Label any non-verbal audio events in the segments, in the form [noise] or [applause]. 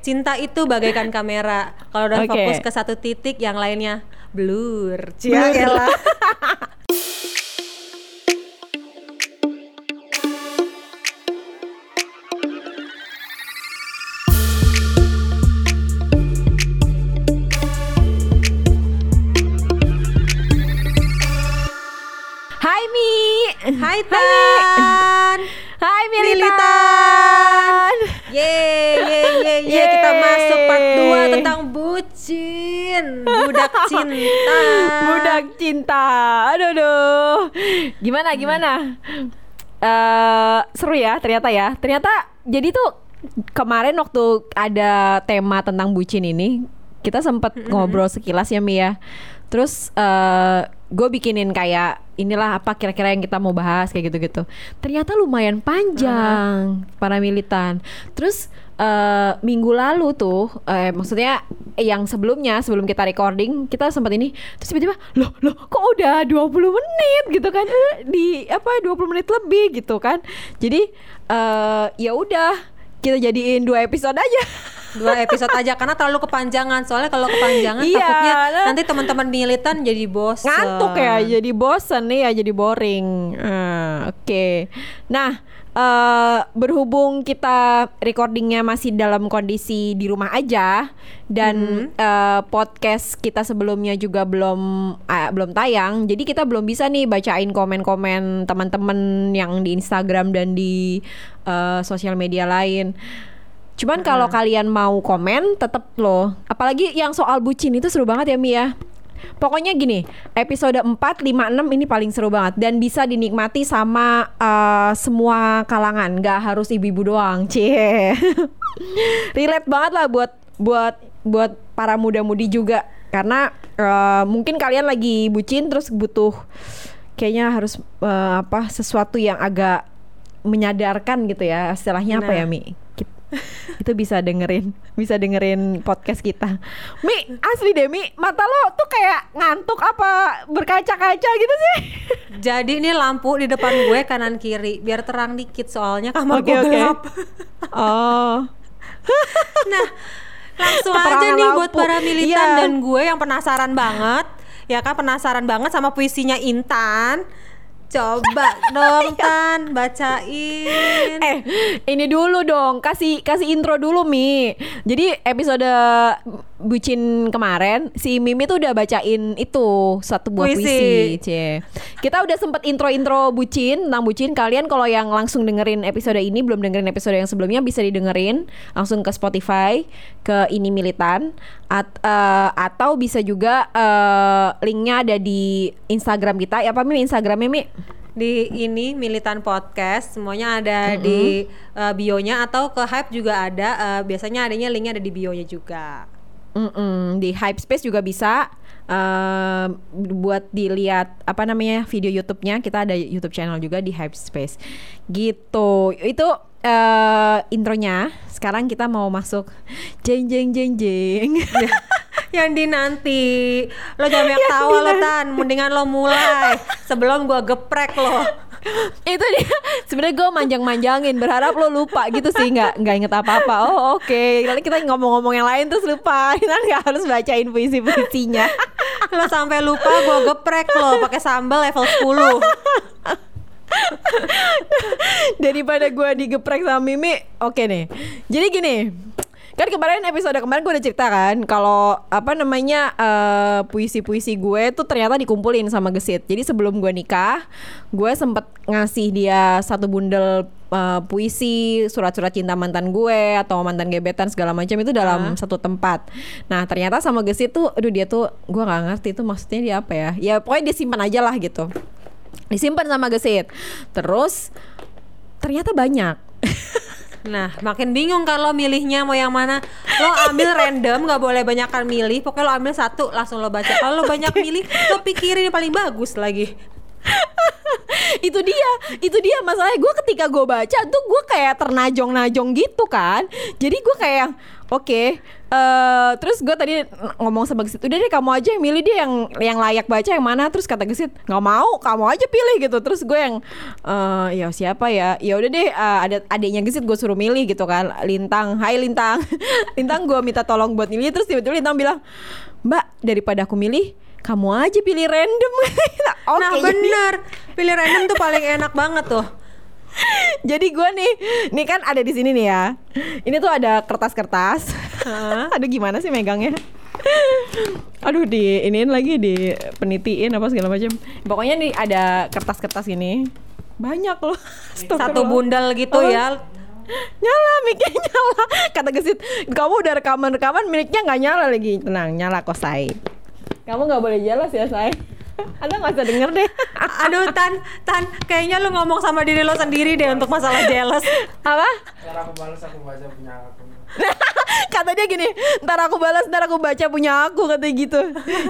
cinta itu bagaikan [laughs] kamera. Kalau udah Oke. fokus ke satu titik, yang lainnya blur. Blur. Cia elah. [laughs] Hai Mi. Hai Tan. Hai. Militan. Budak cinta. Budak cinta. Aduh aduh. Gimana gimana? Eh seru ya ternyata ya. Ternyata jadi tuh kemarin waktu ada tema tentang bucin ini, kita sempat ngobrol sekilas ya Mi ya. Terus eh gue bikinin kayak inilah apa kira-kira yang kita mau bahas kayak gitu-gitu. Ternyata lumayan panjang para militan. Terus eh minggu lalu tuh, eh, maksudnya yang sebelumnya sebelum kita recording kita sempat ini terus tiba-tiba loh loh kok udah 20 menit gitu kan di apa 20 menit lebih gitu kan. Jadi eh ya udah kita jadiin dua episode aja. Dua episode aja karena terlalu kepanjangan. Soalnya kalau kepanjangan Iya, takutnya nah. nanti teman-teman militan jadi bosan. ngantuk ya jadi bosen nih ya jadi boring Eh, oke nah eh berhubung kita recordingnya masih dalam kondisi di rumah aja dan eh, podcast kita sebelumnya juga belum eh, belum tayang jadi kita belum bisa nih bacain komen-komen teman-teman yang di Instagram dan di eh, sosial media lain Cuman kalau kalian mau komen tetap loh. Apalagi yang soal bucin itu seru banget ya Mi ya. Pokoknya gini, episode 4, 5, 6 ini paling seru banget dan bisa dinikmati sama eh, semua kalangan, nggak harus ibu-ibu doang. Cie. [laughs] Relate banget lah buat buat buat para muda-mudi juga karena eh, mungkin kalian lagi bucin terus butuh kayaknya harus eh, apa sesuatu yang agak menyadarkan gitu ya. Istilahnya apa Nah. ya, Mi? [laughs] Itu bisa dengerin bisa dengerin podcast kita Mi asli deh Mi mata lo tuh kayak ngantuk apa berkaca-kaca gitu sih [laughs] Jadi ini lampu di depan gue kanan kiri biar terang dikit soalnya kamar Oke, gue gelap. oh [laughs] Nah, langsung aja Keterangan nih buat lampu. para militan Iya. dan gue yang penasaran banget. Ya kan penasaran banget sama puisinya Intan. Coba dong [laughs] Tan bacain. eh ini dulu dong kasih kasih intro dulu Mi jadi episode bucin kemarin si Mimi tuh udah bacain itu satu buah Puisi. puisi, Cie. kita udah sempet intro-intro bucin tentang bucin kalian kalau yang langsung dengerin episode ini belum dengerin episode yang sebelumnya bisa didengerin langsung ke Spotify ke ini militan At- eh, atau bisa juga eh, linknya ada di Instagram kita ya apa Mi Instagramnya Mi Di ini militan podcast semuanya ada di uh, bionya atau ke hype juga ada. Uh, biasanya adanya linknya ada di bionya juga. Mm-mm, di Hype Space juga bisa eh, buat dilihat apa namanya video YouTube-nya. Kita ada YouTube channel juga di Hype Space. Gitu. Itu eh intronya. Sekarang kita mau masuk. Jeng jeng jeng jeng. [laughs] Yang di nanti lo jangan banyak tawa lo tan. Mendingan lo mulai. Sebelum gua geprek lo itu dia. Sebenarnya gue manjang-manjangin berharap lo lupa gitu sih. Nggak nggak inget apa-apa. Oh oke. Lalu kita ngomong-ngomong yang lain terus lupa. [laughs] Kita nggak harus bacain puisi-puisinya. [laughs] Lo sampai lupa gua geprek lo pakai sambal level 10 [laughs] daripada gue digeprek sama Mimi oke nih. Jadi gini kan kemarin episode kemarin gue udah cerita kan kalau apa namanya eh, puisi-puisi gue tuh ternyata dikumpulin sama Gesit. Jadi sebelum gue nikah gue sempet ngasih dia satu bundel eh, puisi surat-surat cinta mantan gue atau mantan gebetan segala macam itu dalam satu tempat. Nah ternyata sama Gesit tuh aduh dia tuh gue nggak ngerti itu maksudnya dia apa ya. Ya pokoknya disimpan aja lah gitu. Disimpan sama Gesit. Terus ternyata banyak [laughs] Nah, makin bingung lo milihnya mau yang mana. Lo ambil [laughs] random, nggak boleh banyakan milih. Pokoknya lo ambil satu, langsung lo baca. Kalau lo banyak milih, lo pikirin yang paling bagus lagi. [laughs] itu dia itu dia masalahnya gue ketika gue baca tuh gue kayak ternajong-najong gitu kan jadi gue kayak oke eh terus gue tadi ngomong sama Gesit udah deh kamu aja yang milih dia yang yang layak baca yang mana. Terus kata Gesit nggak mau kamu aja pilih gitu. Terus gue yang eh ya siapa ya? Ya udah deh eh, ada adiknya Gesit gue suruh milih gitu kan. Lintang Hai Lintang. [laughs] Lintang gue minta tolong buat milih terus tiba-tiba Lintang bilang Mbak daripada aku milih kamu aja pilih random. [laughs] Oke, nah jadi- bener. pilih random tuh paling enak banget tuh [laughs] Jadi gue nih, nih kan ada di sini nih ya. Ini tuh ada kertas-kertas. [laughs] Aduh gimana sih megangnya? [laughs] Aduh di iniin lagi di penitiin apa segala macam. Pokoknya nih ada kertas-kertas ini. Banyak loh. satu bundal gitu Oh. ya Nyala miknya nyala. Kata gesit, kamu udah rekaman-rekaman miliknya nggak nyala lagi. Tenang, nyala kok say. Kamu nggak boleh jelas ya say. [laughs] Anda nggak usah denger deh. [laughs] aduh tan tan kayaknya lu ngomong sama diri lo sendiri deh untuk masalah jealous apa? Cara aku balas aku baca punya. [laughs] kata dia gini ntar aku balas ntar aku baca punya aku katanya gitu.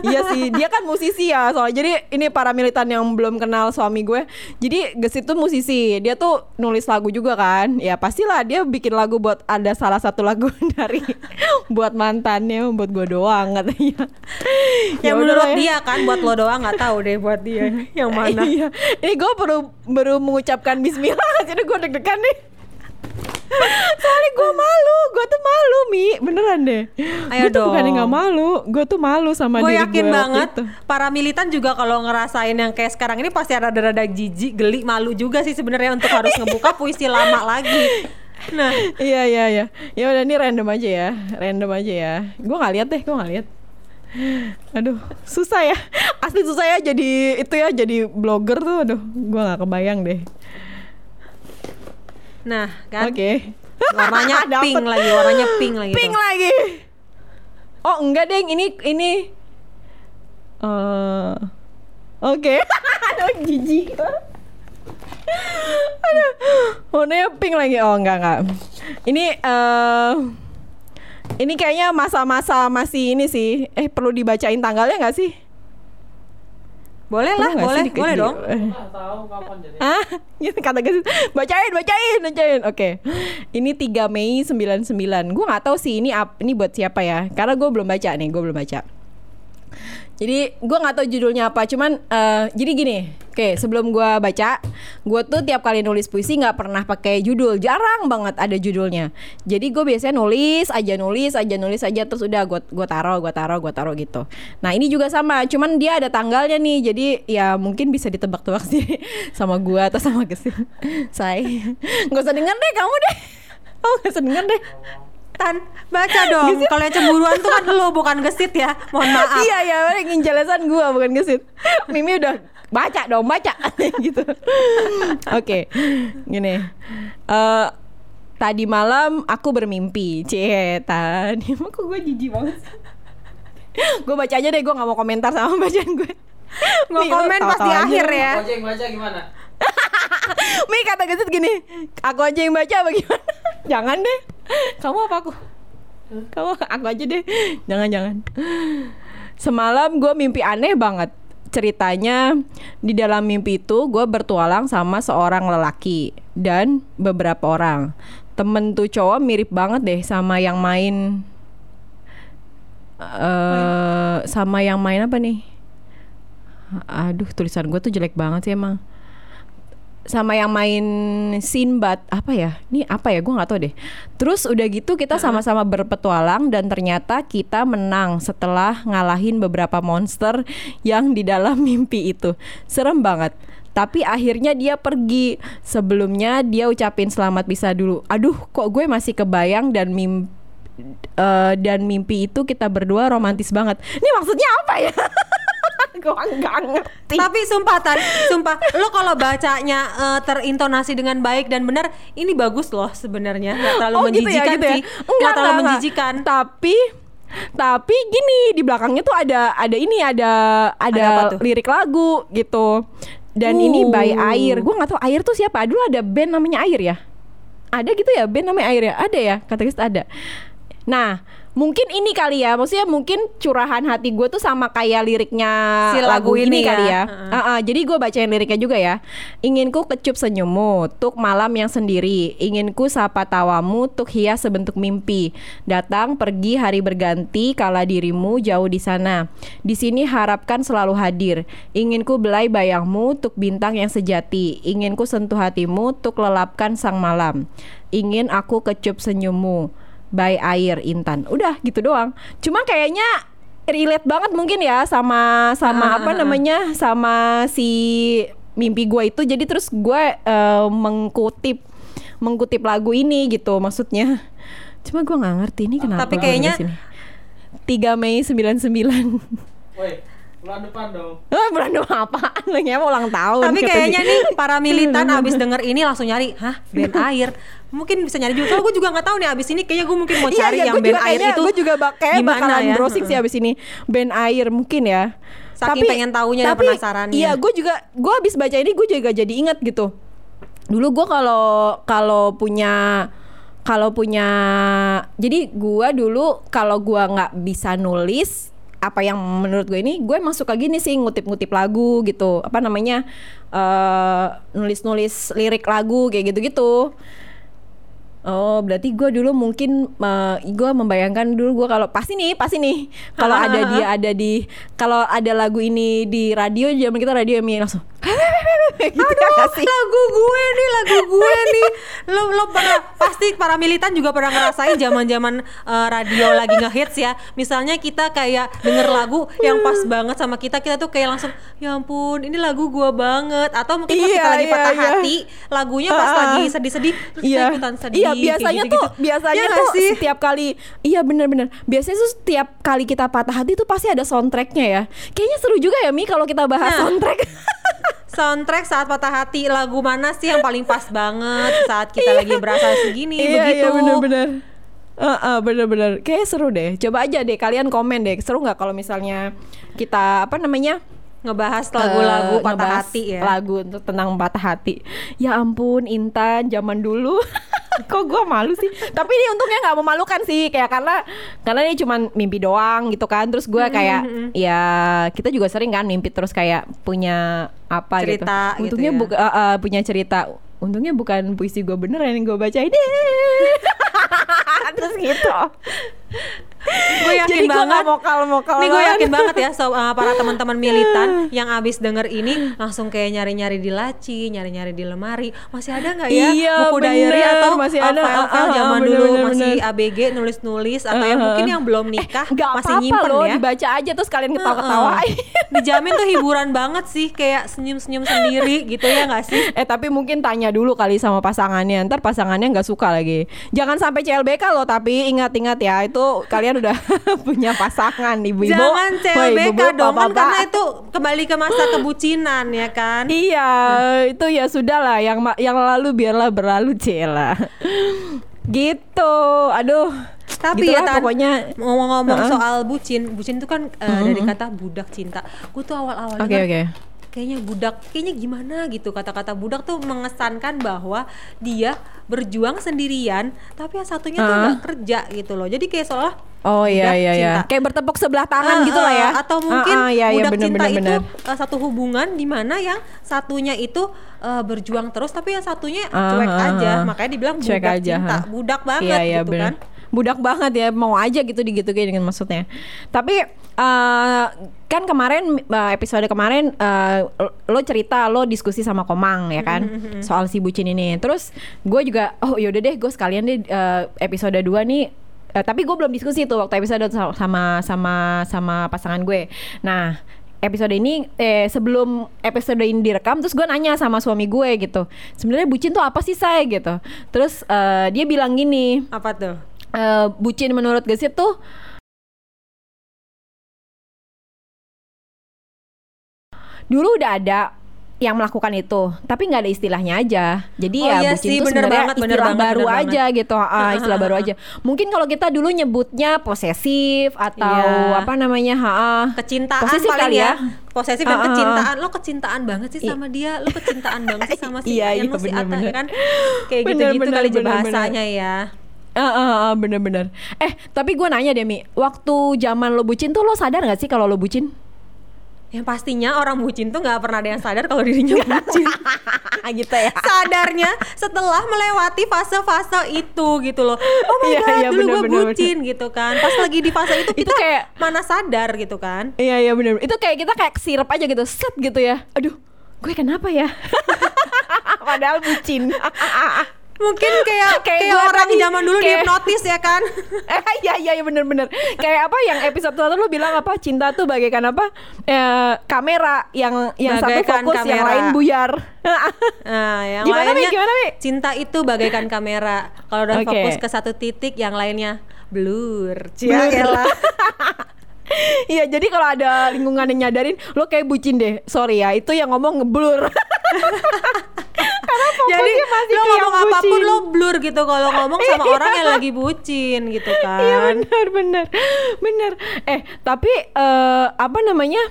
Iya sih dia kan musisi ya soalnya jadi ini para militan yang belum kenal suami gue jadi Gesit tuh musisi. Dia tuh nulis lagu juga kan ya pastilah dia bikin lagu buat ada salah satu lagu [laughs] dari buat mantannya buat gue doang katanya. Yang [laughs] Ya menurut udahlah ya. dia kan buat lo doang nggak tahu deh buat dia yang mana. Iya ini gue baru baru mengucapkan Bismillah jadi gue deg-degan nih Soalnya gue malu, gue tuh malu Mi, beneran deh. Ayo Gue tuh bukannya dong. nggak malu, gue tuh malu sama gue diri yakin gue waktu banget itu. para militan juga kalau ngerasain yang kayak sekarang ini pasti ada rada jijik geli malu juga sih sebenarnya untuk harus ngebuka puisi lama lagi nah Iya iya iya. Ya udah ini random aja ya, random aja ya. Gue nggak lihat deh, gue nggak lihat. Aduh, susah ya. Asli susah ya jadi itu ya, jadi blogger tuh. Aduh, gue nggak kebayang deh. Nah kan Oke. warnanya [laughs] Dapet. pink lagi warnanya pink lagi Pink tuh. lagi. Oh enggak deng, ini ini. eh Oke. [laughs] Aduh jijik. Aduh. Warnanya pink lagi. Oh enggak enggak. Ini eh ini kayaknya masa-masa masih ini sih. Eh perlu dibacain tanggalnya nggak sih? Boleh lah boleh sih boleh dong. [laughs] Nggak tahu kapan jadi. [laughs] Ah, kata gue bacain, bacain, bacain. Oke. Ini 3 Mei 99. Gue nggak tahu sih ini ini buat siapa ya. Karena gue belum baca nih, gue belum baca. Jadi gue nggak tahu judulnya apa, cuman eh, jadi gini, oke sebelum gue baca, gue tuh tiap kali nulis puisi nggak pernah pakai judul, jarang banget ada judulnya. Jadi gue biasanya nulis aja nulis aja nulis aja terus udah gue gue taruh gue taruh gue taruh gitu. Nah ini juga sama, cuman dia ada tanggalnya nih, jadi ya mungkin bisa ditebak-tebak sih [laughs] sama gue atau sama Gesin. [laughs] Say, nggak usah denger deh kamu deh. [laughs] Oh nggak usah denger deh. Tan baca dong kalau yang cemburuan tuh kan lo bukan gesit ya mohon maaf Iya ya, ingin jelasan gua bukan gesit. Mimi udah baca dong, baca [laughs] gitu. Oke. Gini. Eh tadi malam aku bermimpi. Cie, tadi [laughs] kok gue jijik banget. gue baca aja deh, gue nggak mau komentar sama bacaan gue. Lu komen pas di akhir ya Baca yang baca gimana? [laughs] Mi kata gesit gini, aku aja yang baca apa gimana? Jangan deh. Kamu apa aku? Kamu aku aja deh. Jangan jangan. Semalam gue mimpi aneh banget. Ceritanya di dalam mimpi itu gue bertualang sama seorang lelaki dan beberapa orang. Temen tuh cowok mirip banget deh sama yang main eh sama yang main apa nih? Aduh tulisan gue tuh jelek banget sih emang sama yang main Sinbad apa ya? Ini apa ya? Gue nggak tahu deh. Terus udah gitu kita sama-sama berpetualang dan ternyata kita menang setelah ngalahin beberapa monster yang di dalam [laughs] mimpi itu. Serem banget. Tapi akhirnya dia pergi. Sebelumnya dia ucapin selamat bisa dulu. Aduh, kok gue masih kebayang dan mimpi dan mimpi itu kita berdua romantis banget. Ini maksudnya apa ya? [laughs] [laughs] gue nggak ngerti. Tapi sumpah Tan, sumpah lo kalau bacanya eh, terintonasi dengan baik dan benar, ini bagus loh sebenarnya. Nggak terlalu Oh, gitu ya, menjijikan gitu ya? sih. Enggak, Nggak terlalu enggak, menjijikan. Tapi tapi gini di belakangnya tuh ada ada ini ada ada, Ada lirik lagu gitu. Dan ini by Uh. Air. Gue nggak tahu Air tuh siapa. Dulu ada band namanya Air ya. Ada gitu ya band namanya Air ya? Ada ya? Kata ada. Nah, mungkin ini kali ya, maksudnya mungkin curahan hati gue tuh sama kayak liriknya Si lagu, lagu ini, ini kali ya. ya. Heeh. Ah, ah, jadi gue bacain liriknya juga ya. Inginku kecup senyummu, tuk malam yang sendiri. Inginku sapa tawamu, tuk hias sebentuk mimpi. Datang pergi hari berganti, kala dirimu jauh di sana. Di sini harapkan selalu hadir. Inginku belai bayangmu, tuk bintang yang sejati. Inginku sentuh hatimu, tuk lelapkan sang malam. Ingin aku kecup senyummu by air Intan. Udah gitu doang. Cuma kayaknya relate banget mungkin ya sama sama Ah, apa ah, ah. namanya sama si mimpi gue itu. Jadi terus gue eh, mengkutip mengkutip lagu ini gitu maksudnya. Cuma gue nggak ngerti ini kenapa. Tapi kayaknya- ada di sini. 3 Mei 99 Woi, bulan depan dong. Oh, bulan doang apaan? Lagi mau ulang tahun. Tapi kayaknya nih para militan [laughs] abis denger ini langsung nyari, hah band air. Mungkin bisa nyari juga. Kalau gue juga nggak tahu nih abis ini kayaknya gue mungkin mau Iya, cari iya, yang band air itu. Gue juga bak kayak bakalan ya? browsing sih abis ini band air mungkin ya. Saking pengen taunya dan tapi, penasarannya. Iya, gue juga gue abis baca ini gue juga jadi inget gitu. Dulu gue kalau kalau punya kalau punya jadi gue dulu kalau gue nggak bisa nulis apa yang menurut gue ini gue emang suka gini sih ngutip-ngutip lagu gitu apa namanya eh nulis-nulis lirik lagu kayak gitu-gitu Oh, berarti gue dulu mungkin gue membayangkan dulu gue kalau pasti nih, pasti nih. Kalau ada dia ada di kalau ada lagu ini di radio zaman kita radio yang langsung gitu ya Aduh, sih? lagu gue nih, lagu gue nih. Lo lo pernah pasti para militan juga pernah ngerasain zaman-zaman eh, radio lagi ngehits ya. Misalnya kita kayak denger lagu yang pas banget sama kita, kita tuh kayak langsung ya ampun, ini lagu gue banget. Atau mungkin pas Iya, kita lagi iya, patah iya. hati, lagunya pas Ah. lagi sedih-sedih terus kita ikutan sedih. Iya, biasanya gitu-gitu. tuh biasanya Ya tuh sih? setiap kali iya bener-bener biasanya tuh setiap kali kita patah hati tuh pasti ada soundtracknya ya. Kayaknya seru juga ya Mi kalau kita bahas Nah. soundtrack. [laughs] soundtrack saat patah hati lagu mana sih yang paling pas banget saat kita lagi berasa segini iya, begitu iya bener-bener. Heeh, bener-bener. Kayak seru deh. Coba aja deh kalian komen deh. Seru nggak kalau misalnya kita apa namanya? ngebahas lagu-lagu eh, patah hati ya Lagu untuk tentang patah hati. Ya ampun, Intan zaman dulu. [laughs] Kok gue malu sih? Tapi ini untungnya nggak memalukan sih, kayak karena karena ini cuman mimpi doang gitu kan. Terus gue kayak ya kita juga sering kan mimpi terus kayak punya apa Cerita gitu. gitu Untungnya ya. bu- eh, eh, punya cerita. Untungnya bukan puisi gue beneran yang gue bacain. [laughs] terus gitu. [laughs] gue yakin Jadi banget nggak mokal-mokal. Nih gue yakin banget ya so, uh, para teman-teman [laughs] militan yang abis denger ini langsung kayak nyari-nyari di laci, nyari-nyari di lemari. Masih ada nggak ya Iya, buku bener. diary atau Masih uh, ada. file-file Ah, ah, zaman bener, dulu bener, masih bener. ABG nulis-nulis atau yang Uh-uh. mungkin yang belum nikah Nggak masih apa-apa nyimpen loh ya. dibaca aja terus kalian ketawa-ketawain. [laughs] Dijamin tuh hiburan banget sih kayak senyum-senyum sendiri gitu ya nggak sih? Eh tapi mungkin tanya dulu kali sama pasangannya Ntar pasangannya nggak suka lagi Jangan sampai CLBK loh Tapi ingat-ingat ya Itu kalian udah [laughs] punya pasangan Ibu-ibu. Jangan CLBK dong. Kan karena itu kembali ke masa kebucinan ya kan. Iya Itu ya sudah lah Yang, yang lalu biarlah berlalu Cela Gitu. Aduh. Tapi Gitulah ya Tan, pokoknya. ngomong-ngomong Heeh. soal bucin, bucin itu kan eh, dari kata budak cinta. Gue tuh awal-awalnya Oke kan oke. kayaknya budak, kayaknya gimana gitu. Kata-kata budak tuh mengesankan bahwa dia berjuang sendirian, tapi yang satunya tuh Ah. nggak kerja gitu loh. Jadi kayak seolah Oh iya iya iya. Kayak bertepuk sebelah tangan Ah, gitu lah ya ah, Atau mungkin Ah, ah, iya, iya, budak bener, cinta bener, itu bener. eh, satu hubungan di mana yang satunya itu eh, berjuang terus, tapi yang satunya Ah, cuek ah, aja. ah. Makanya dibilang Cuek budak aja, cinta, ha. budak banget Iya, iya, gitu bener. kan. Budak banget ya, mau aja gitu digituin dengan maksudnya. Tapi eh, kan kemarin episode kemarin eh, lo cerita lo diskusi sama Komang ya kan soal si bucin ini. Terus gue juga oh yaudah deh gue sekalian deh eh, episode 2 nih eh, tapi gue belum diskusi tuh waktu episode sama sama sama, sama pasangan gue. Nah, episode ini eh sebelum episode ini direkam terus gue nanya sama suami gue gitu sebenarnya bucin tuh apa sih saya gitu terus eh, dia bilang gini Apa tuh? eh, bucin menurut Gesit tuh dulu udah ada yang melakukan itu, tapi nggak ada istilahnya aja. Jadi Oh ya iya bucin itu bener sebenarnya banget, bener istilah banget, baru bener aja gitu, ah, istilah baru aja. Mungkin kalau kita dulu nyebutnya posesif atau Iya. apa namanya, ha, ah. kecintaan Posesif kali ya. ya. posesif dan kecintaan lo kecintaan banget sih I- sama dia lo kecintaan banget sih sama [laughs] si Iya, iya, lo si Atta bener-bener. kan kayak Bener, gitu-gitu bener, kali bener, bahasanya ya Ah, ah, ah, bener-bener. Eh, tapi gue nanya deh Mi, waktu zaman lo bucin tuh lo sadar gak sih kalau lo bucin? Yang pastinya orang bucin tuh nggak pernah ada yang sadar kalau dirinya bucin. [laughs] gitu ya. Sadarnya setelah melewati fase-fase itu gitu loh. Oh my Iya, god, iya, dulu bener, gue bener, bucin gitu kan. Pas lagi di fase itu Itu kita kayak- mana sadar gitu kan. Iya iya bener Itu kayak kita kayak sirup aja gitu Set gitu ya Aduh gue kenapa ya [laughs] Padahal bucin [laughs] Mungkin [laughs] kayak Kayak kayak, orang tadi, zaman dulu kayak- dihipnotis ya kan. [laughs] Eh, Iya iya iya bener-bener Kayak apa yang episode satu lu bilang apa Cinta tuh bagaikan apa eh, Kamera Yang yang satu Bagaikan fokus Yang kamera. lain buyar [laughs] Nah, yang Gimana, Mi? lainnya Gimana, Mi? cinta itu bagaikan kamera. Kalau udah Oke. fokus ke satu titik, yang lainnya blur. Cia, elah. Iya jadi kalau ada lingkungan yang nyadarin Lo kayak bucin deh Sorry ya Itu yang ngomong ngeblur Karena Jadi masih lo ngomong apa pun bucin. lo blur gitu kalau ngomong sama orang yang lagi bucin gitu kan. Iya benar benar benar. Eh tapi eh, apa namanya?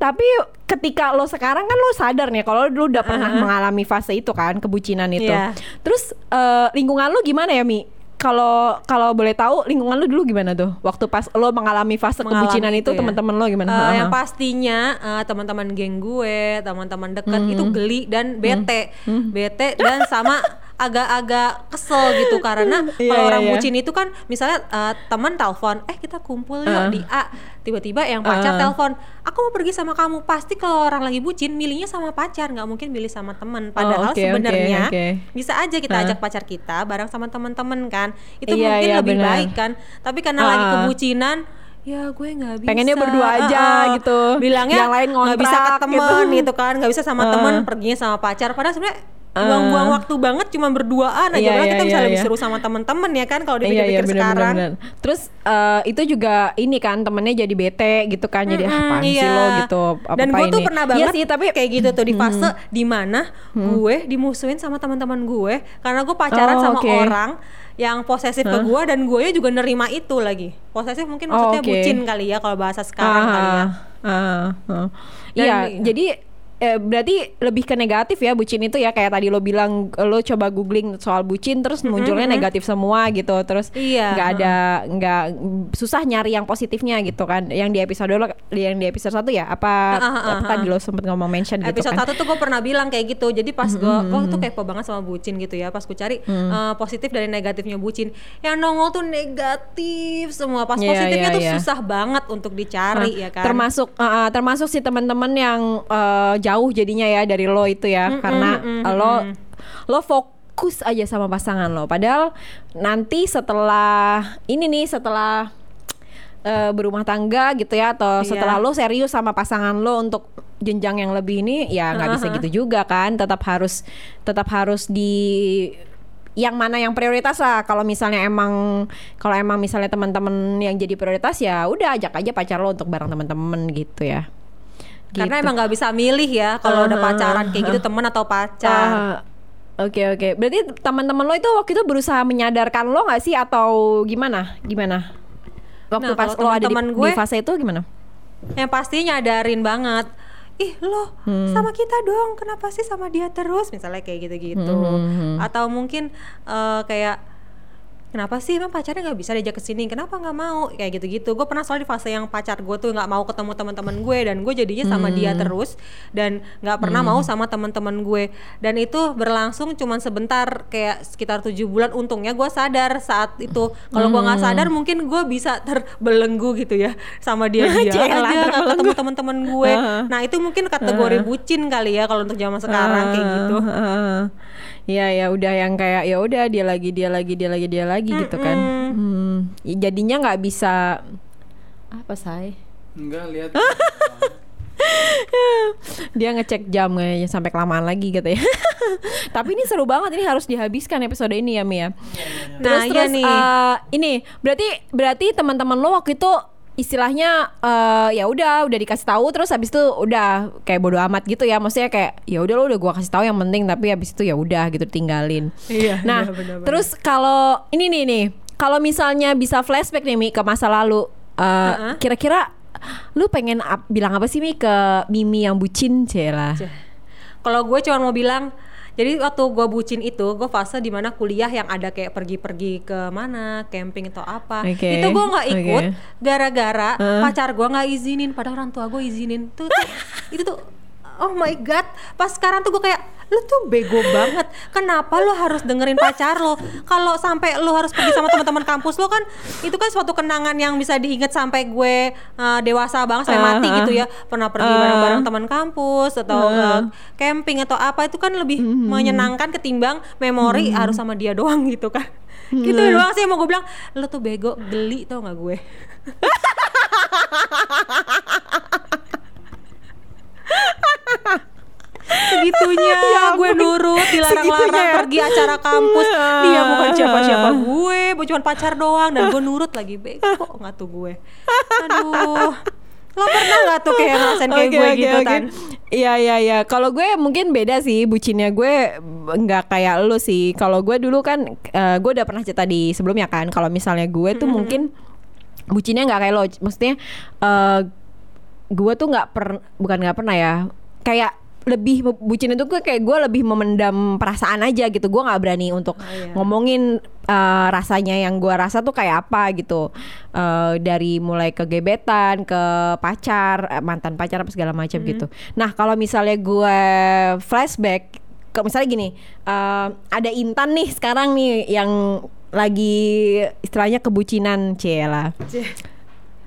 Tapi ketika lo sekarang kan lo sadar nih kalau lo udah pernah mengalami fase itu kan kebucinan itu. Iya. Terus eh, lingkungan lo gimana ya Mi? Kalau kalau boleh tahu lingkungan lo dulu gimana tuh? Waktu pas lo mengalami fase Mengalami kebucinan itu, itu ya. teman-teman lo gimana? Eh, Ha-ha. yang pastinya eh, teman-teman geng gue, teman-teman deket Hmm. itu geli dan bete, bete dan sama [laughs] agak-agak kesel gitu [laughs] karena Iya, kalau orang iya. bucin itu kan misalnya eh, teman telepon, eh kita kumpul yuk Uh. di A, tiba-tiba yang pacar Uh. telepon, aku mau pergi sama kamu. Pasti kalau orang lagi bucin, milihnya sama pacar, nggak mungkin milih sama teman. Padahal Oh, oke, sebenarnya oke. bisa aja kita Uh. ajak pacar kita bareng sama teman-teman kan, itu Iya, mungkin iya, lebih benar. baik kan. Tapi karena lagi Uh. kebucinan ya gue nggak bisa Pengennya berdua aja Heeh. gitu. bilangnya Yang lain nggak bisa ke ngontrak temen gitu. gitu. kan nggak bisa sama Heeh. temen perginya sama pacar padahal sebenarnya Buang-buang waktu banget cuma berduaan aja Iya, iya, kita bisa iya, lebih iya. seru sama temen-temen ya kan kalau Iya dipikir-pikir iya benar sekarang benar. Terus eh, itu juga ini kan temennya jadi bete gitu kan jadi Mm-mm, apaan sih iya. lo gitu apa Dan gue tuh pernah banget Iya sih tapi kayak gitu tuh di fase di mana gue dimusuhin sama teman-teman gue karena gue pacaran Oh, sama oke. orang yang posesif ke gue dan gue juga nerima itu lagi. Posesif mungkin Oh, maksudnya oke. bucin kali ya kalau bahasa sekarang kali ya. Ah, ah, ah. Dan- Iya, jadi eh, berarti lebih ke negatif ya bucin itu ya. Kayak tadi lo bilang lo coba googling soal bucin terus munculnya negatif semua gitu. Terus Iya, nggak ada nggak susah nyari yang positifnya gitu kan. Yang di episode lo yang di episode satu ya apa, Ah, ah, ah, apa tadi lo sempet ngomong mention gitu episode kan? satu tuh gue pernah bilang kayak gitu. Jadi pas gue gue tuh kepo banget sama bucin gitu ya. Pas gue cari eh, positif dari negatifnya bucin. Yang nongol tuh negatif semua. Pas Iya, positifnya iya, tuh iya. susah banget untuk dicari ya kan. Termasuk uh, uh, termasuk si teman-teman yang uh, jauh jadinya ya dari lo itu ya karena lo lo fokus aja sama pasangan lo. Padahal nanti setelah ini nih setelah uh, berumah tangga gitu ya atau Iya. setelah lo serius sama pasangan lo untuk jenjang yang lebih ini ya nggak bisa gitu juga kan. Tetap harus tetap harus di yang mana yang prioritas lah kalau misalnya emang kalau emang misalnya teman-teman yang jadi prioritas ya udah ajak aja pacar lo untuk bareng teman-teman gitu ya karena Gitu. emang nggak bisa milih ya kalau udah Uh-huh, pacaran kayak gitu temen atau pacar Oke oke, berarti teman-teman lo itu waktu itu berusaha menyadarkan lo nggak sih atau gimana? Gimana? Waktu Nah, pas lo ada di, di fase itu gimana? yang pasti nyadarin banget ih lo Hmm. sama kita dong kenapa sih sama dia terus misalnya kayak gitu-gitu Hmm, atau mungkin eh, kayak kenapa sih? Emang pacarnya nggak bisa diajak ke sini? Kenapa nggak mau? Kayak gitu-gitu. Gue pernah soal di fase yang pacar gue tuh nggak mau ketemu teman-teman gue dan gue jadinya sama dia Hmm. terus dan nggak pernah mau sama teman-teman gue. Dan itu berlangsung cuman sebentar kayak sekitar tujuh bulan. Untungnya gue sadar saat itu. Kalau gue nggak sadar Hmm. mungkin gue bisa terbelenggu gitu ya sama dia [laughs] dia aja nggak ketemu teman-teman gue. Nah itu mungkin kategori bucin kali ya kalau untuk zaman sekarang kayak gitu. Ah, ah, ah. Ya ya udah yang kayak ya udah dia lagi dia lagi dia lagi dia lagi gitu kan. Hmm, ya jadinya nggak bisa apa say? Enggak lihat. [laughs] Dia ngecek jam kayaknya sampai kelamaan lagi gitu ya. [laughs] Tapi ini seru banget ini harus dihabiskan episode ini ya Mia. Terus Nah, iya terus nih. eh, ini berarti berarti teman-teman lo waktu itu istilahnya eh, ya udah udah dikasih tahu terus habis itu udah kayak bodo amat gitu ya maksudnya kayak ya udah lo udah gua kasih tahu yang penting tapi habis itu ya udah gitu tinggalin. Iya, Nah, iya, benar-benar. terus kalau ini nih nih kalau misalnya bisa flashback nih Mi ke masa lalu eh, Uh-uh. kira-kira lu pengen ap- bilang apa sih Mi ke Mimi yang bucin Cela? kalau gue cuma mau bilang Jadi waktu gue bucin itu, gue fase di mana kuliah yang ada kayak pergi-pergi ke mana, camping atau apa. Oke, Itu gue nggak ikut oke. gara-gara Hah? pacar gue nggak izinin, padahal orang tua gue izinin. Tuh, tuh itu tuh, oh my god. Pas sekarang tuh gue kayak, lu tuh bego banget. Kenapa lu harus dengerin pacar lo? Kalau sampai lu harus pergi sama teman-teman kampus lo kan, itu kan suatu kenangan yang bisa diinget sampai gue uh, dewasa banget sampai Ah, mati ah. gitu ya. Pernah pergi Ah. bareng-bareng teman kampus atau Ah. uh, camping atau apa itu kan lebih Hmm. menyenangkan ketimbang memori harus sama dia doang gitu kan. Gitu Hmm. doang sih yang mau gue bilang, lu tuh bego, geli tau gak gue? [laughs] Segitunya Ya gue nurut dilarang-larang ya? pergi acara kampus dia bukan siapa-siapa gue gue cuma pacar doang dan gue nurut lagi bego nggak tuh gue aduh lo pernah nggak tuh kayak ngerasain kayak Oke, gue oke, gitu oke. kan Iya iya iya. Kalau gue mungkin beda sih bucinnya gue nggak kayak lu sih. Kalau gue dulu kan eh, gue udah pernah cerita di sebelumnya kan. Kalau misalnya gue tuh mungkin bucinnya nggak kayak lo. Maksudnya eh gue tuh nggak per bukan nggak pernah ya. Kayak lebih bucin itu gue kayak gue lebih memendam perasaan aja gitu. Gue nggak berani untuk Oh, iya. ngomongin eh, rasanya yang gue rasa tuh kayak apa gitu. Eh, dari mulai ke gebetan ke pacar eh, mantan pacar apa segala macam gitu. Nah kalau misalnya gue flashback ke misalnya gini eh, ada Intan nih sekarang nih yang lagi istilahnya kebucinan cila.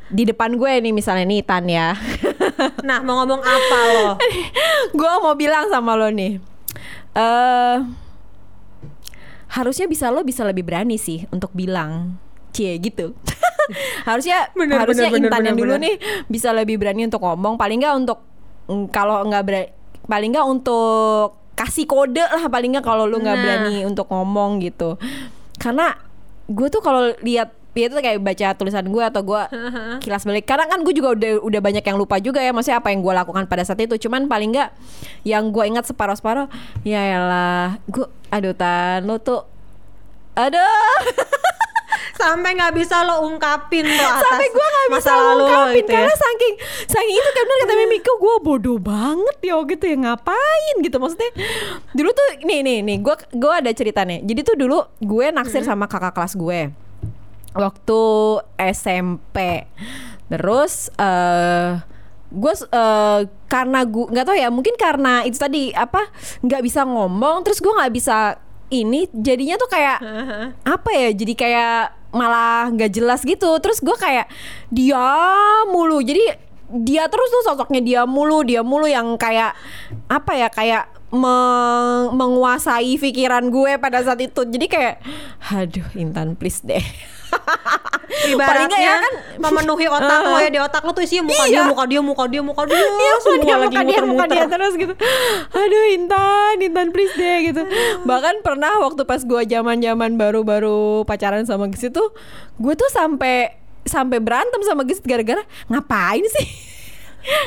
Di depan gue nih misalnya nih Tan ya [laughs] nah mau ngomong apa lo? [laughs] Gue mau bilang sama lo nih. Eh harusnya bisa lo bisa lebih berani sih untuk bilang cie gitu. [laughs] Harusnya Bener, harusnya bener, bener, Intan yang bener, dulu bener. nih bisa lebih berani untuk ngomong. Paling nggak untuk mm, kalau nggak berani paling nggak untuk kasih kode lah paling nggak kalau lu nggak Nah. berani untuk ngomong gitu. Karena gue tuh kalau lihat ya itu kayak baca tulisan gue atau gue [laughs] kilas balik. Karena kan gue juga udah udah banyak yang lupa juga ya maksudnya apa yang gue lakukan pada saat itu. Cuman paling nggak yang gue ingat separuh separuh ya elah gue aduh tan lo tuh aduh. [laughs] Sampai nggak bisa lo ungkapin tuh atas sampai gue nggak bisa lo ngungkapin gitu ya. karena saking saking itu kan bener kata [laughs] gue bodoh banget ya gitu ya ngapain? Gitu maksudnya dulu tuh nih nih nih gue gue ada ceritanya jadi tuh dulu gue naksir sama kakak kelas gue waktu SMP terus eh gue eh, karena gue nggak tahu ya mungkin karena itu tadi apa nggak bisa ngomong terus gue nggak bisa ini jadinya tuh kayak [laughs] apa ya jadi kayak malah nggak jelas gitu. Terus gue kayak dia mulu jadi dia terus tuh sosoknya dia mulu dia mulu yang kayak apa ya kayak meng- menguasai pikiran gue pada saat itu. Jadi kayak aduh Intan please deh [laughs] ibaratnya ya kan memenuhi otak lo ya di otak lo tuh isinya muka Iya. dia muka dia muka dia muka dia Iya, semua dia, lagi muka dia, muka muter-muter dia terus gitu. Aduh, Intan, Intan please deh gitu. Bahkan pernah waktu pas gua zaman-zaman baru-baru pacaran sama Gesit tuh, gue tuh sampai sampai berantem sama Gesit gara-gara ngapain sih?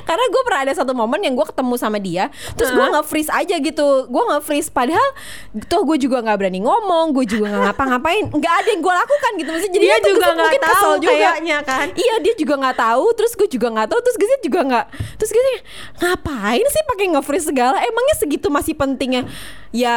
Karena gue pernah ada satu momen yang gue ketemu sama dia, terus gue nge-freeze aja gitu, gue nge-freeze padahal tuh gue juga nggak berani ngomong, gue juga nggak ngapa-ngapain, nggak ada yang gue lakukan gitu, maksudnya jadi dia juga nggak tahu juga. kayaknya kan Iya dia juga nggak tahu, terus gue juga nggak tahu, terus Gesit juga nggak, terus Gesit ngapain sih pakai nge-freeze segala? Emangnya segitu masih pentingnya? Ya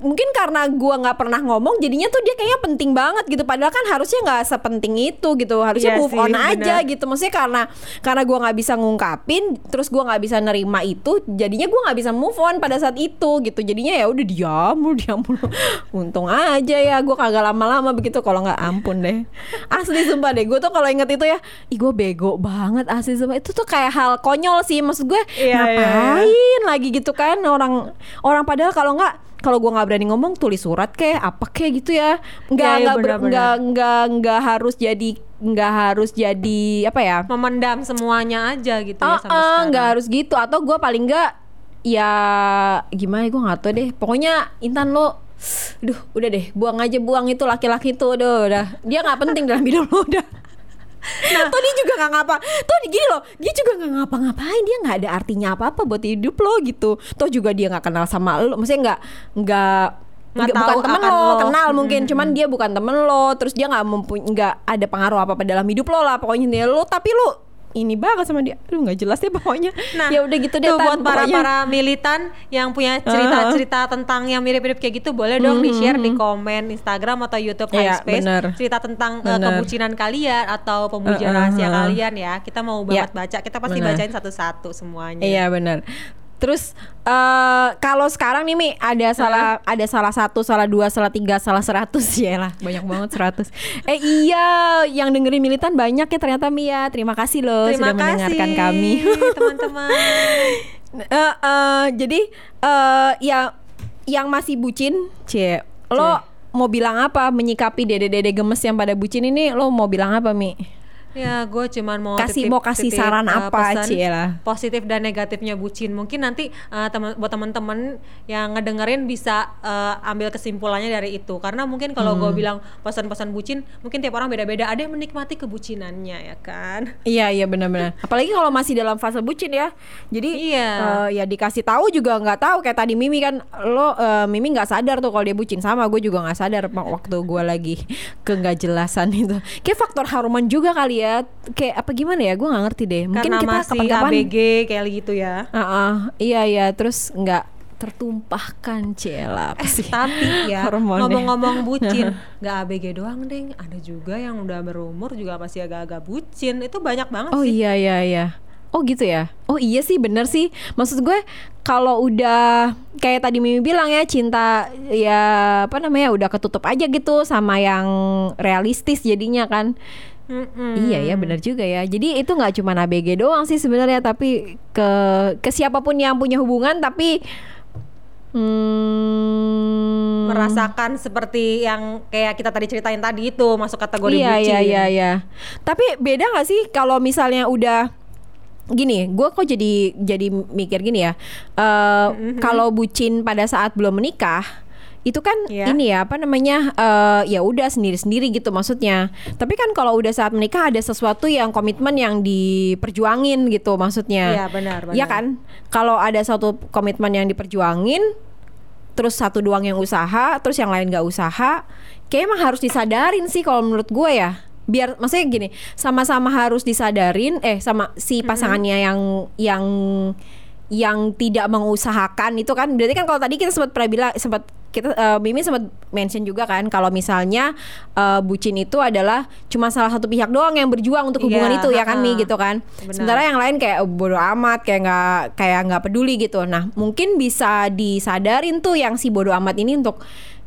mungkin karena gue nggak pernah ngomong, jadinya tuh dia kayaknya penting banget gitu. Padahal kan harusnya nggak sepenting itu gitu, harusnya Iya move sih, on aja benar. gitu. Maksudnya karena karena gue nggak bisa ngungkapin, terus gue nggak bisa nerima itu, jadinya gue nggak bisa move on pada saat itu gitu. Jadinya ya udah diam mulu, diam mulu. [laughs] Untung aja ya gue kagak lama-lama begitu. Kalau nggak ampun deh. Asli sumpah deh, gue tuh kalau inget itu ya, ih gue bego banget asli sumpah. Itu tuh kayak hal konyol sih, maksud gue Iya, iya, iya. ngapain lagi gitu kan orang orang padahal kalau nggak kalau gue nggak berani ngomong tulis surat kayak apa kayak gitu ya nggak Iya, iya, nggak ber- benar-benar. nggak nggak nggak harus jadi nggak harus jadi apa ya memendam semuanya aja gitu ya Ah, sampai sekarang. nggak harus gitu atau gue paling nggak ya gimana gue nggak tahu deh pokoknya Intan lo Duh, udah deh, buang aja buang itu laki-laki itu udah, udah. Dia nggak penting dalam hidup lo udah. Nah, dia juga nggak ngapa. Tuh gini loh, dia juga nggak ngapa-ngapain. Dia nggak ada artinya apa-apa buat hidup lo gitu. Toh juga dia nggak kenal sama lo. Maksudnya nggak nggak Nggak bukan temen lo, lo. kenal mungkin. Cuman dia bukan temen lo. Terus dia nggak mempunyai nggak ada pengaruh apa apa dalam hidup lo lah. Pokoknya lo. Tapi lo ini banget sama dia aduh nggak jelas deh pokoknya Nah, ya udah gitu deh tuh buat para pokoknya. para militan yang punya cerita-cerita tentang yang mirip-mirip kayak gitu boleh dong di share di komen Instagram atau YouTube Iya, Space bener. cerita tentang uh, Bener. kebucinan kalian atau pemujaan Uh, uh, rahasia uh. kalian ya. Kita mau banget Iya, baca, kita pasti bener. bacain satu-satu semuanya. Iya benar. Terus eh kalau sekarang nih Mi ada salah ada salah satu, salah dua, salah tiga, salah seratus [laughs] ya lah banyak banget seratus. Eh iya yang dengerin militan banyak ya ternyata Mi ya. Terima kasih loh Terima sudah mendengarkan kasih kami. [laughs] teman-teman. Eh, eh, jadi eh ya yang masih bucin, cie lo mau bilang apa menyikapi dede-dede gemes yang pada bucin ini lo mau bilang apa Mi? Ya, gue cuman mau Kasih- titip- mau kasih titip, saran uh, apa, Ciela? Positif dan negatifnya bucin. Mungkin nanti uh, teman buat teman-teman yang ngedengerin bisa uh, ambil kesimpulannya dari itu. Karena mungkin kalau gue Hmm. bilang pesan-pesan bucin, mungkin tiap orang beda-beda. Ada yang menikmati kebucinannya ya kan. Iya iya benar-benar. [laughs] Apalagi kalau masih dalam fase bucin ya. Jadi Iya. eh, ya dikasih tahu juga nggak tahu kayak tadi Mimi kan lo eh, Mimi nggak sadar tuh kalau dia bucin sama gue juga nggak sadar waktu gue lagi ke nggak jelasan itu. Kayak faktor haruman juga kali ya. Kayak apa gimana ya? Gue nggak ngerti deh. Mungkin Karena kita masih kapan-kapan. ABG kayak gitu ya. Ah, ah, iya iya terus nggak tertumpahkan cela sih? Tapi ya ngomong-ngomong bucin, [laughs] nggak ABG doang deng. Ada juga yang udah berumur juga masih agak-agak bucin. Itu banyak banget Oh sih. iya iya iya. Oh gitu ya. Oh iya sih bener sih. Maksud gue kalau udah kayak tadi Mimi bilang ya cinta ya apa namanya udah ketutup aja gitu sama yang realistis jadinya kan. Mm-mm. Iya ya bener juga ya. Jadi itu nggak cuma ABG doang sih sebenarnya tapi ke ke siapa pun yang punya hubungan tapi hmm, merasakan seperti yang kayak kita tadi ceritain tadi itu masuk kategori iya, bucin. Iya iya iya. Tapi beda nggak sih kalau misalnya udah gini, gue kok jadi jadi mikir gini ya. eh, Kalau bucin pada saat belum menikah itu kan Iya. ini ya apa namanya eh, ya udah sendiri sendiri gitu maksudnya. Tapi kan kalau udah saat menikah ada sesuatu yang komitmen yang diperjuangin gitu maksudnya. Iya, benar, benar. Iya kan? Kalau ada satu komitmen yang diperjuangin, terus satu doang yang usaha, terus yang lain gak usaha, kayak emang harus disadarin sih kalau menurut gue ya. Biar maksudnya gini, sama-sama harus disadarin, eh sama si pasangannya yang yang yang tidak mengusahakan itu kan berarti kan kalau tadi kita sempat pernah bilang sempat kita eh, Mimi sempat mention juga kan kalau misalnya eh, bucin itu adalah cuma salah satu pihak doang yang berjuang untuk hubungan Iya, itu ya kan Mi ha-ha. gitu kan. Benar. Sementara yang lain kayak oh, bodoh amat kayak nggak kayak nggak peduli gitu. Nah mungkin bisa disadarin tuh yang si bodoh amat ini untuk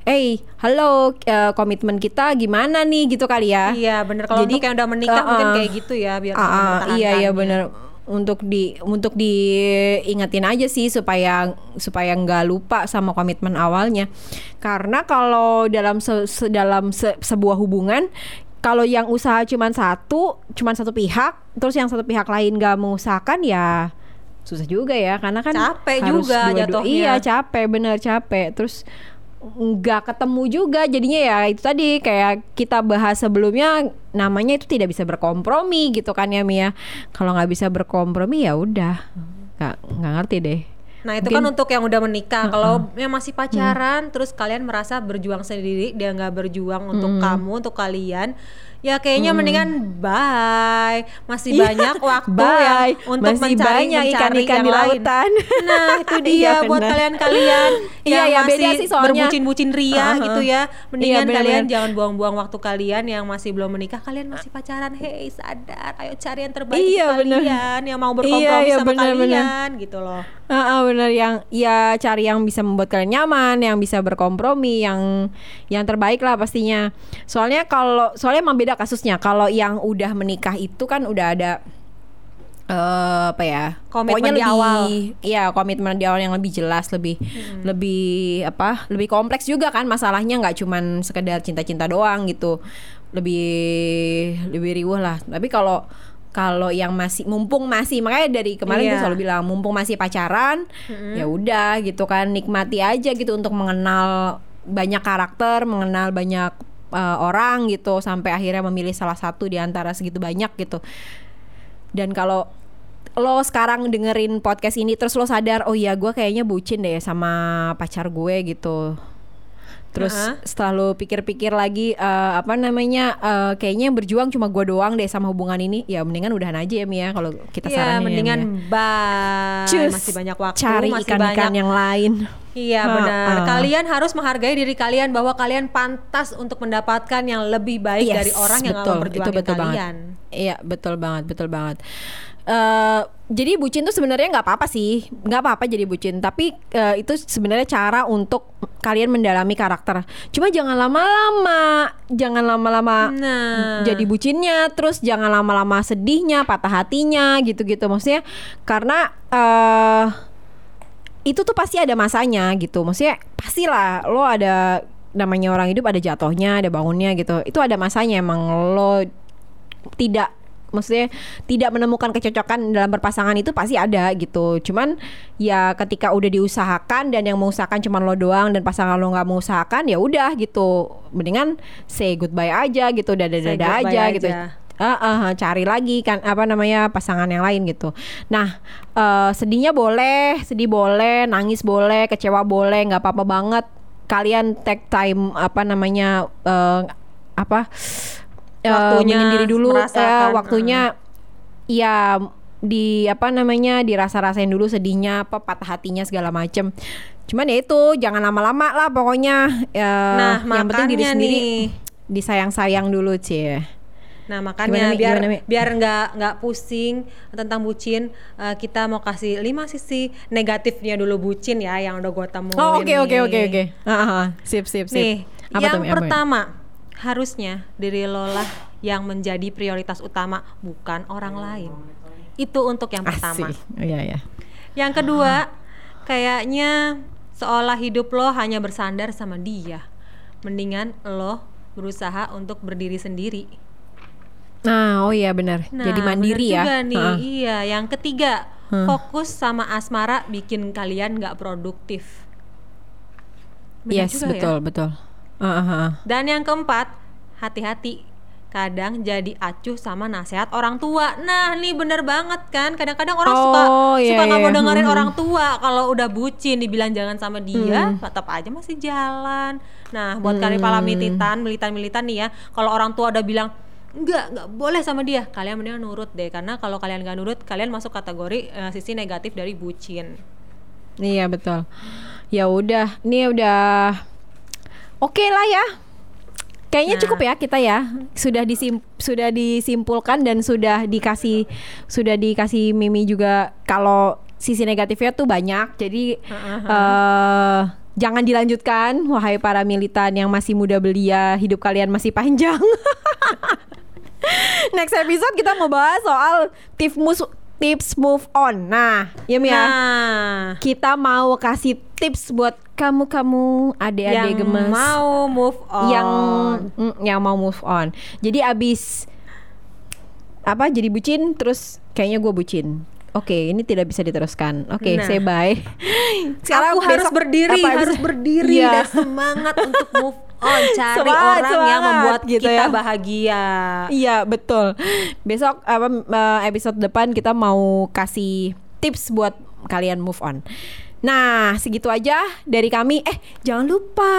Eh, halo, eh, komitmen kita gimana nih gitu kali ya? Iya, bener. Kalau Jadi, yang udah menikah uh-uh. mungkin kayak gitu ya biar ah, mempertahankan iya iya ya. bener untuk di untuk diingetin aja sih supaya supaya nggak lupa sama komitmen awalnya. Karena kalau dalam se, se- dalam se- sebuah hubungan kalau yang usaha cuman satu cuman satu pihak terus yang satu pihak lain nggak mengusahakan ya susah juga ya. Karena kan Capek juga jatuhnya. iya capek bener capek. Terus nggak ketemu juga jadinya ya itu tadi kayak kita bahas sebelumnya namanya itu tidak bisa berkompromi gitu kan ya Mia. Kalau nggak bisa berkompromi ya udah nggak nggak ngerti deh. Nah itu Mungkin- kan untuk yang udah menikah. Kalau yang masih pacaran, terus kalian merasa berjuang sendiri, dia nggak berjuang untuk kamu, untuk kalian, ya kayaknya mendingan bye. Masih Iya, banyak waktu bye. yang untuk Masih mencari banyak mencari ikan-ikan yang di lain. lautan. Nah itu [laughs] Iya, dia buat benar. kalian-kalian [laughs] Iya, yang iya, masih beda sih soalnya. berbucin-bucin ria Uh-huh. gitu ya. Mendingan Iya, kalian jangan buang-buang waktu kalian yang masih belum menikah. Kalian masih pacaran, hey sadar, ayo cari yang terbaik Iya, benar. kalian yang mau berkompromi Iya, iya, sama benar-benar. kalian gitu loh. Ah, ah, bener yang ya cari yang bisa membuat kalian nyaman, yang bisa berkompromi, yang yang terbaik lah pastinya. Soalnya kalau soalnya emang beda kasusnya. Kalau yang udah menikah itu kan udah ada eh apa ya? Komitmen di lebih, awal. Iya, komitmen di awal yang lebih jelas, lebih lebih apa? Lebih kompleks juga kan masalahnya nggak cuman sekedar cinta-cinta doang gitu. Lebih lebih riuh lah. Tapi kalau kalau yang masih mumpung masih makanya dari kemarin gue Iya. selalu bilang mumpung masih pacaran ya udah gitu kan nikmati aja gitu untuk mengenal banyak karakter mengenal banyak uh, orang gitu sampai akhirnya memilih salah satu di antara segitu banyak gitu. Dan kalau lo sekarang dengerin podcast ini terus lo sadar oh iya gue kayaknya bucin deh sama pacar gue gitu Terus Heeh. setelah lu pikir-pikir lagi eh, apa namanya eh, kayaknya yang berjuang cuma gua doang deh sama hubungan ini. Ya mendingan udahan aja ya Mia kalau kita Iya, saranin ya, mendingan bye. Cus, masih banyak waktu, cari masih ikan-ikan banyak yang lain. Iya benar. ha. Kalian harus menghargai diri kalian bahwa kalian pantas untuk mendapatkan yang lebih baik Yes, dari orang yang betul, akan itu betul kalian. banget. Iya betul banget, betul banget. Eh, jadi bucin tuh sebenarnya nggak apa-apa sih, nggak apa-apa jadi bucin. Tapi eh, itu sebenarnya cara untuk kalian mendalami karakter. Cuma jangan lama-lama, jangan lama-lama Nah. jadi bucinnya, terus jangan lama-lama sedihnya, patah hatinya, gitu-gitu. Maksudnya karena eh itu tuh pasti ada masanya gitu. Maksudnya pastilah lo ada namanya orang hidup ada jatuhnya, ada bangunnya gitu. Itu ada masanya emang lo tidak maksudnya tidak menemukan kecocokan dalam berpasangan itu pasti ada gitu. Cuman ya ketika udah diusahakan dan yang mengusahakan cuma lo doang dan pasangan lo nggak mengusahakan ya udah gitu. Mendingan say goodbye aja gitu, dada-dada goodbye aja, gitu. aja. Ah, ah, ah, cari lagi kan apa namanya pasangan yang lain gitu. Nah eh, sedihnya boleh, sedih boleh, nangis boleh, kecewa boleh, nggak apa-apa banget. Kalian take time apa namanya eh, apa eh, Waktunya, menyendiri dulu, eh, merasakan, waktunya ya di apa namanya dirasa-rasain dulu sedihnya apa patah hatinya segala macem. Cuman ya itu jangan lama-lama lah pokoknya. Ya, Nah, yang penting diri sendiri nih. disayang-sayang dulu cie. Nah Gimana, makanya Mi? biar Gimana, biar nggak nggak pusing tentang bucin, eh, kita mau kasih lima sisi negatifnya dulu bucin ya yang udah gue temuin. Oh oke oke oke oke. Ah, ah, ah. Sip sip sip. Nih, Apa yang tuh? Apa, pertama harusnya diri lo lah yang menjadi prioritas utama bukan orang lain. Itu untuk yang pertama. Asik. Iya iya. Yang kedua, kayaknya seolah hidup lo hanya bersandar sama dia. Mendingan lo berusaha untuk berdiri sendiri. Nah, oh iya benar. Nah, Jadi mandiri bener ya. juga nih. Ah. Iya, yang ketiga, fokus sama asmara bikin kalian nggak produktif. Bener Yes, juga ya. betul ah. Dan yang keempat, hati-hati. Kadang jadi acuh sama nasihat orang tua. Nah, nih bener banget kan. Kadang-kadang orang suka Oh, iya, suka nggak mau iya. dengerin Hmm. orang tua. Kalau udah bucin dibilang jangan sama dia, tetap aja masih jalan. Nah, buat kalian para Hmm. militan, militan-militan nih ya, kalau orang tua udah bilang enggak, enggak boleh sama dia, kalian mendingan nurut deh. Karena kalau kalian nggak nurut, kalian masuk kategori eh, sisi negatif dari bucin. Iya betul. Ya udah, ini udah oke lah ya. Kayaknya Nah. cukup ya kita ya. Sudah disim sudah disimpulkan dan sudah dikasih sudah dikasih Mimi juga kalau sisi negatifnya tuh banyak. Jadi eh jangan dilanjutkan wahai para militan yang masih muda belia, hidup kalian masih panjang. [laughs] Next episode kita mau bahas soal tips tips move on. Nah, ya Mia. Nah, Kita mau kasih tips buat kamu-kamu adik-adik yang gemes mau move on. yang mm, yang mau move on. Jadi abis apa jadi bucin terus kayaknya gue bucin. Oke, ini tidak bisa diteruskan. Oke, Nah. say bye. [laughs] aku harus besok- berdiri, apa, harus [laughs] berdiri Iya. dan semangat untuk move on, [laughs] cari Semangat, orang yang semangat, membuat gitu kita ya. bahagia. Iya betul. Besok apa eh, episode depan kita mau kasih tips buat kalian move on. Nah segitu aja dari kami. Eh jangan lupa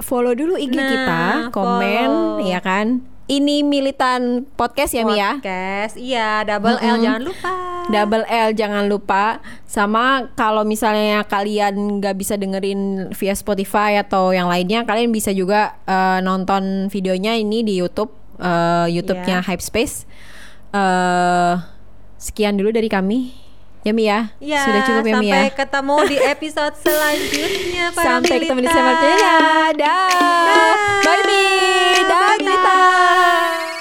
follow dulu IG Nah, kita, komen, follow. ya kan. Ini militan podcast ya Mi ya. Podcast, iya, double L jangan lupa. Double L jangan lupa sama kalau misalnya kalian nggak bisa dengerin via Spotify atau yang lainnya kalian bisa juga eh, nonton videonya ini di YouTube eh, YouTube-nya Iya. Hype Space. Eh, sekian dulu dari kami. Ya Mi ya. Ya, Sudah cukup ya Mi ya. sampai ketemu di [laughs] episode selanjutnya para Sampai ketemu di selanjutnya. Dah. Bye Mi. Dah Bye, militan.